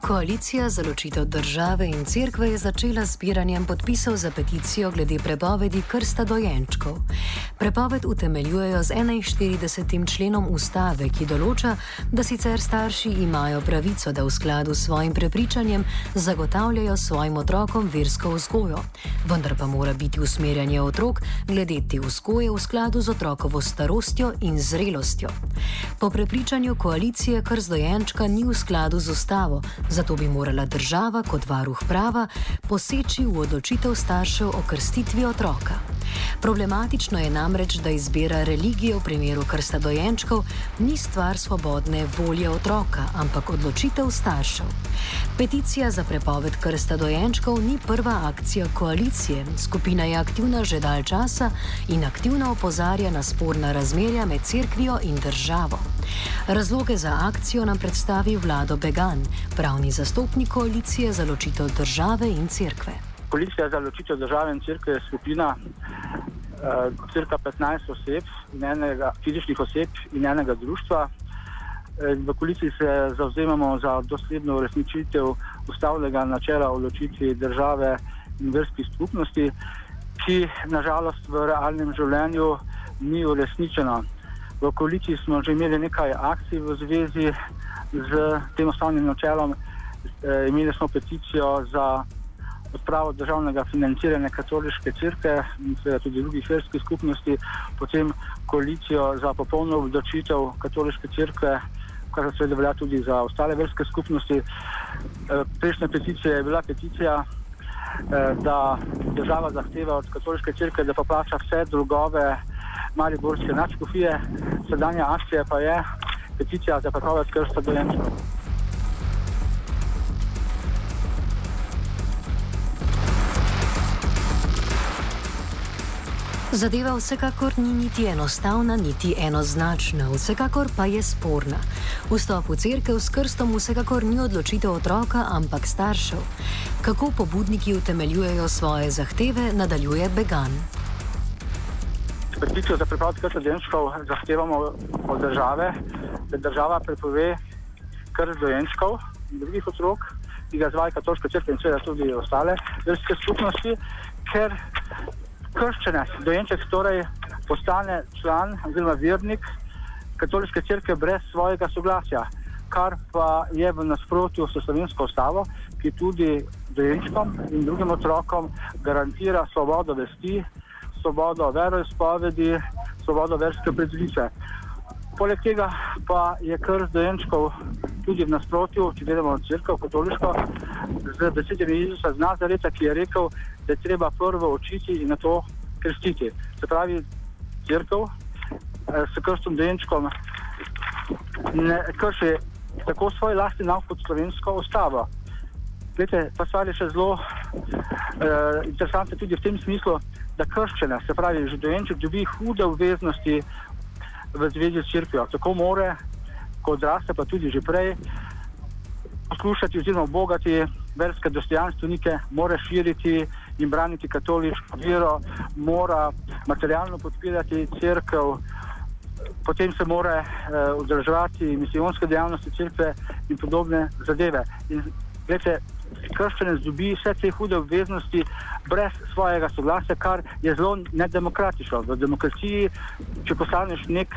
Koalicija za ločitev države in cerkve je začela zbiranjem podpisov za peticijo glede prepovedi krsta dojenčkov. Prepoved utemeljujejo z 41. členom ustave, ki določa, da sicer starši imajo pravico, da v skladu s svojim prepričanjem zagotavljajo svojim otrokom versko vzgojo, vendar pa mora biti usmerjanje otrok glede te vzgoje v skladu z otrokovo starostjo in zrelostjo. Po prepričanju koalicije krst dojenčka ni v skladu z ustavo, zato bi morala država kot varuh prava poseči v odločitev staršev o krstitvi otroka. Problematično je namreč, da izbira religije v primeru krsta dojenčkov ni stvar svobodne volje otroka, ampak odločitev staršev. Peticija za prepoved krsta dojenčkov ni prva akcija koalicije. Skupina je aktivna že dalj časa in aktivno opozarja na sporna razmerja med cerkvijo in državo. Razloge za akcijo nam predstavi vlado Began, pravni zastopnik koalicije za ločitev države in cerkve. Koalicija za ločitev države in cerkve je skupina uh, cirka 15 oseb, enega, fizičnih oseb in enega društva. Eh, v koaliciji se zauzemamo za dosledno uresničitev ustavnega načela o ločitvi države in verskih skupnosti, ki nažalost v realnem življenju ni uresničena. V koaliciji smo že imeli nekaj akcij v zvezi z tem osnovnim načelom. E, imeli smo peticijo za odpravo državnega financiranja katoliške crkve in tudi drugih verskih skupnosti, potem koalicijo za popolno obdočitev katoliške crkve, kar se seveda velja tudi za ostale verske skupnosti. E, prejšnja peticija je bila peticija, e, da država zahteva od katoliške crkve, da pa plača vse drugove Mariborske nadškofije, sedanja akcija pa je peticija za prepoved krsta dojenčkov. Zadeva vsekakor ni niti enostavna, niti enoznačna, vsekakor pa je sporna. Vstop v crkve s krstom vsekakor ni odločitev otroka, ampak staršev. Kako pobudniki utemeljujejo svoje zahteve, nadaljuje Began peticijo za prepoved krsta dojenčkov zahtevamo od države, da država prepove krst dojenčkov in drugih otrok, ki ga izvaja katoliška crkva in seveda tudi ostale verske skupnosti, ker krščenec, dojenček torej postane član oziroma vernik katoliške crkve brez svojega soglasja, kar pa je v nasprotju s slovensko ustavo, ki tudi dojenčkom in drugim otrokom garantira svobodo vesti, svobodo veroizpovedi, svobodo verske predvice. Poleg tega pa je krst dojenčkov tudi v nasprotju, če gledamo crkvo, katoliško, z besedami Jezusa z Nazareta, ki je rekel, da je treba prvo učiti in na to krstiti. Se pravi, crkva eh, s krstom dojenčkom ne krši tako svoj lastni nauk kot slovensko ustavo. Glede, pa stvar je še zelo uh, interesantna tudi v tem smislu, da krščene, se pravi, že dojenček dobi hude obveznosti v zvezi s crkvijo. Tako more, kot odraste, pa tudi že prej, poslušati oziroma obogati verske dostojanstvenike, mora širiti in braniti katoliško vero, mora materialno podpirati crkv, potem se mora uh, udrževati misijonske dejavnosti crkve in podobne zadeve. In, glede, krščanec dobi vse te hude obveznosti brez svojega soglasja, kar je zelo nedemokratično. V demokraciji, če postaneš nek,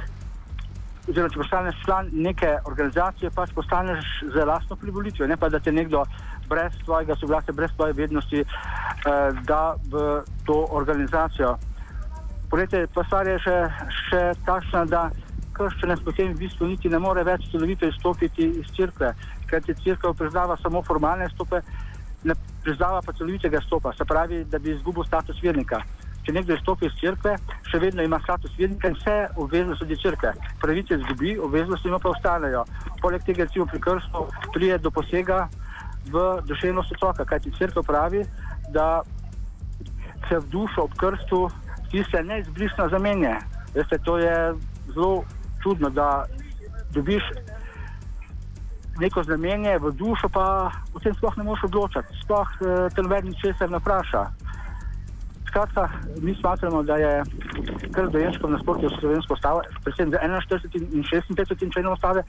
oziroma če postaneš član neke organizacije, pač postaneš za lastno privolitvijo, ne pa da te nekdo brez svojega soglasja, brez svoje vednosti eh, da v to organizacijo. Poglejte, pa stvar je še, še takšna, da krščanec potem v bistvu niti ne more več celovito izstopiti iz crkve, ker ti crkva priznava samo formalne stope, ne priznava pa celovitega stopa, se pravi, da bi izgubil status vernika. Če nekdo izstopi iz crkve, še vedno ima status vernika in vse obveznosti od crkve. Pravice izgubi, obveznosti ima pa ostanejo. Poleg tega, recimo pri krstu, prije do posega v duševnost otroka, kajti crkva pravi, da se v dušo ob krstu tiste neizbrisno zamenje. Veste, to je zelo čudno, da dobiš neko znamenje v dušo, pa o tem sploh ne moreš odločiti, sploh eh, te noben ničesar ne vpraša. Skratka, mi smatramo, da je kar dojenčko v nasprotju slovensko ustavo, predvsem z 41 in 56 členom ustave,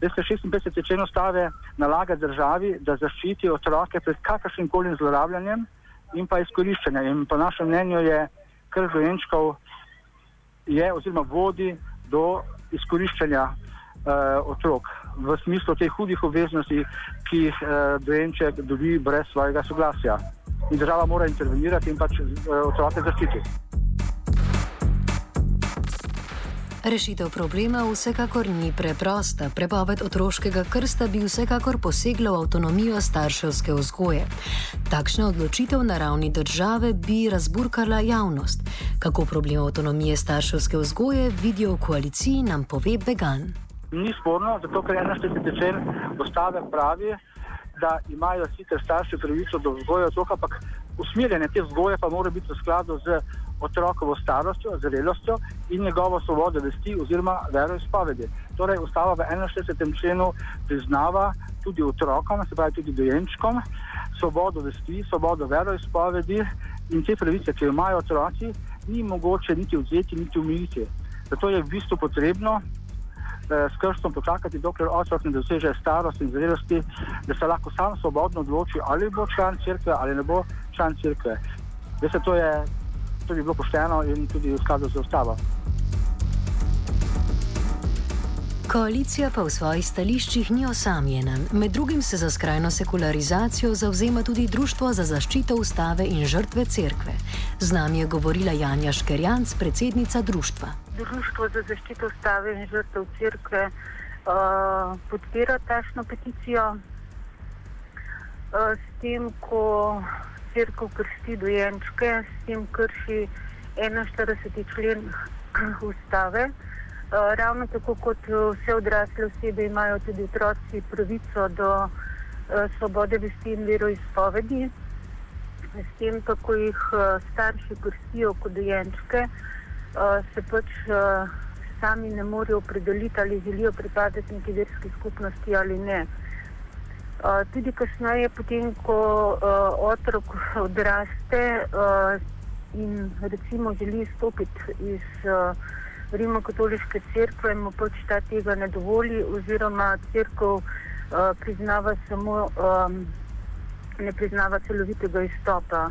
Veste, 56. člen ustave nalaga državi, da zaščiti otroke pred kakršnim koli zlorabljanjem in pa izkoriščanjem. In po našem mnenju je krv dojenčkov je oziroma vodi do izkoriščanja uh, otrok v smislu teh hudih obveznosti, ki jih uh, dojenček dobi brez svojega soglasja. In država mora intervenirati in pač uh, otroke zaščititi. Rešitev problema vsekakor ni preprosta. Prepoved otroškega krsta bi vsekakor posegla v avtonomijo starševske vzgoje. Takšna odločitev na ravni države bi razburkala javnost. Kako problem avtonomije starševske vzgoje vidijo v koaliciji, nam pove Began. Ni sporno, zato ker 41. člen ustave pravi, da imajo sicer starši pravico do vzgoje otroka, ampak usmerjanje te vzgoje pa mora biti v skladu z otrokovo starostjo, zrelostjo in njegovo svobodo vesti oziroma veroizpovedi. Torej, ustava v 61. členu priznava tudi otrokom, se pravi tudi dojenčkom, svobodo vesti, svobodo veroizpovedi in te pravice, ki jo imajo otroci, ni mogoče niti vzeti, niti umiliti. Zato je v bistvu potrebno s krstom počakati, dokler otrok ne doseže starosti in zrelosti, da se lahko sam svobodno odloči, ali bo član crkve ali ne bo član crkve. Veste, to je to bi bilo pošteno in tudi v skladu z ustavo. Koalicija pa v svojih stališčih ni osamljena. Med drugim se za skrajno sekularizacijo zauzema tudi Društvo za zaščito ustave in žrtve cerkve. Z nami je govorila Janja Škerjanc, predsednica društva. Društvo za zaščito ustave in žrtve cerkve uh, podpira tašno peticijo. Uh, s tem, ko crkva krsti dojenčke, s tem krši 41. člen ustave. Uh, ravno tako kot vse odrasle osebe imajo tudi otroci pravico do uh, svobode vesti in veroizpovedi. S tem, kako jih uh, starši krstijo kot dojenčke, uh, se pač uh, sami ne morejo opredeliti, ali želijo pripadati neki verski skupnosti ali ne. Uh, tudi kasneje, potem, ko uh, otrok odraste uh, in recimo želi stopiti iz uh, Rimokatoliške cerkve, mu pač ta tega ne dovoli, oziroma crkva uh, priznava samo, um, ne priznava celovitega izstopa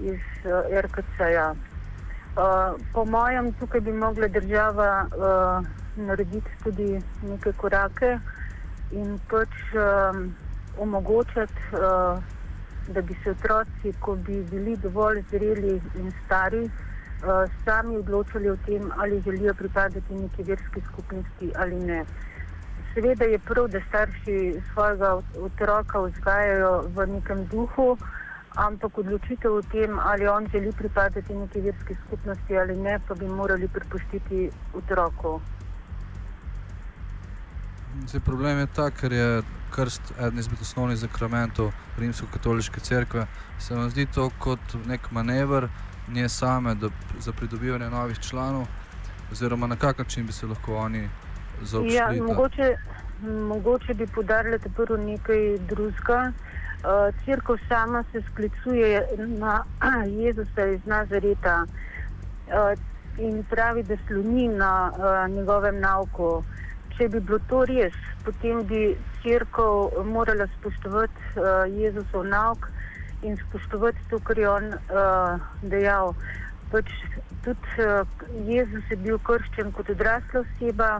iz uh, RKC-ja. Uh, po mojem, tukaj bi mogla država uh, narediti tudi neke korake in pač um, omogočati, uh, da bi se otroci, ko bi bili dovolj zreli in stari, uh, sami odločili o tem, ali želijo pripadati neki verski skupnosti ali ne. Seveda je prav, da starši svojega otroka vzgajajo v nekem duhu, ampak odločitev o tem, ali on želi pripadati neki verski skupnosti ali ne, pa bi morali prepustiti otroku. Zdaj, problem je ta, ker je krst eden izmed osnovnih zakramentov Rimsko-katoliške cerkve. Se vam zdi to kot nek manever, nje same, da, za pridobivanje novih članov, oziroma na kak način bi se lahko oni zaobšli? Ja, mogoče, mogoče bi podarili prvo nekaj drugega. Uh, Cerkev sama se sklicuje na Jezusa iz Nazareta uh, in pravi, da sloni na uh, njegovem nauku če bi bilo to res, potem bi crkva morala spoštovati Jezusov nauk in spoštovati to, kar je on dejal. Pač tudi Jezus je bil krščen kot odrasla oseba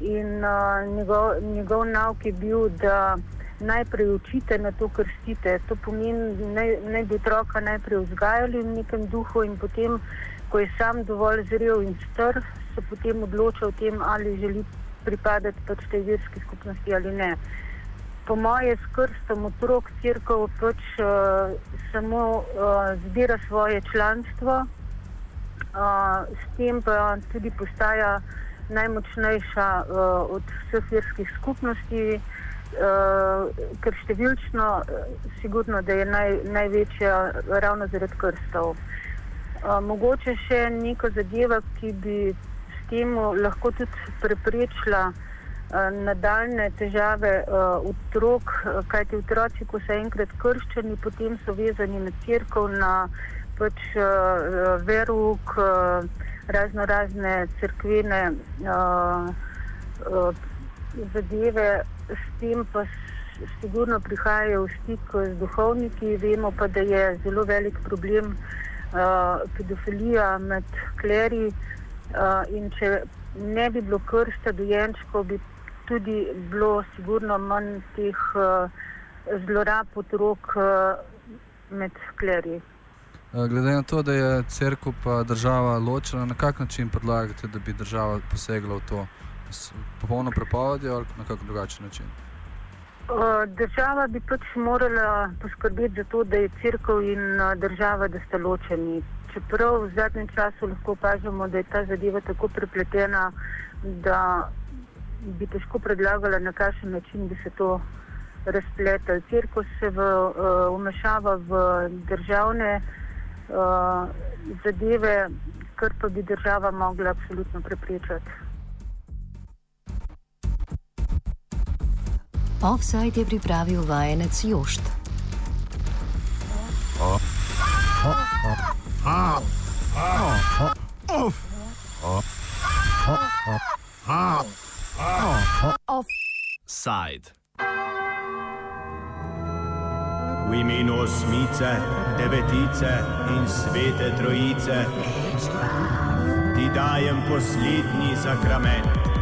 in njegov, njegov nauk je bil, da najprej učite na to, kar stite. To pomeni, naj, naj bi otroka najprej vzgajali v nekem duhu in potem, ko je sam dovolj zrel in str, se potem odloča o tem, ali želi pripadati pač tej verski skupnosti ali ne. Po moje skrstom otrok crkva pač uh, samo uh, zbira svoje članstvo, uh, s tem pa tudi postaja najmočnejša uh, od vseh verskih skupnosti, uh, ker številčno, uh, sigurno, da je naj, največja ravno zaradi krstov. Uh, mogoče še neko zadevo, ki bi temu lahko tudi preprečila uh, nadaljne težave uh, otrok, kajti otroci, ko so enkrat krščeni, potem so vezani na crkv, na pač uh, veruk, uh, razno razne crkvene uh, uh, zadeve, s tem pa sigurno prihajajo v stik z duhovniki. Vemo pa, da je zelo velik problem uh, pedofilija med kleri uh, in če ne bi bilo krsta dojenčkov, bi tudi bilo sigurno manj teh uh, zlorab otrok uh, med kleri. Glede na to, da je crkva in država ločena, na kak način predlagate, da bi država posegla v to? S popolno prepovedjo ali na kak drugačen način? Država bi pač morala poskrbeti za to, da je crkva in država, da sta ločeni. Čeprav v zadnjem času lahko opažamo, da je ta zadeva tako prepletena, da bi težko predlagala, na kakšen način bi se to razpletel. Cirko se v, uh, v državne uh, zadeve, kar pa bi država mogla absolutno preprečiti. Offside je pripravil vajenec Jošt. Offside. V imenu osmice, devetice in svete trojice ti dajem poslednji sakrament.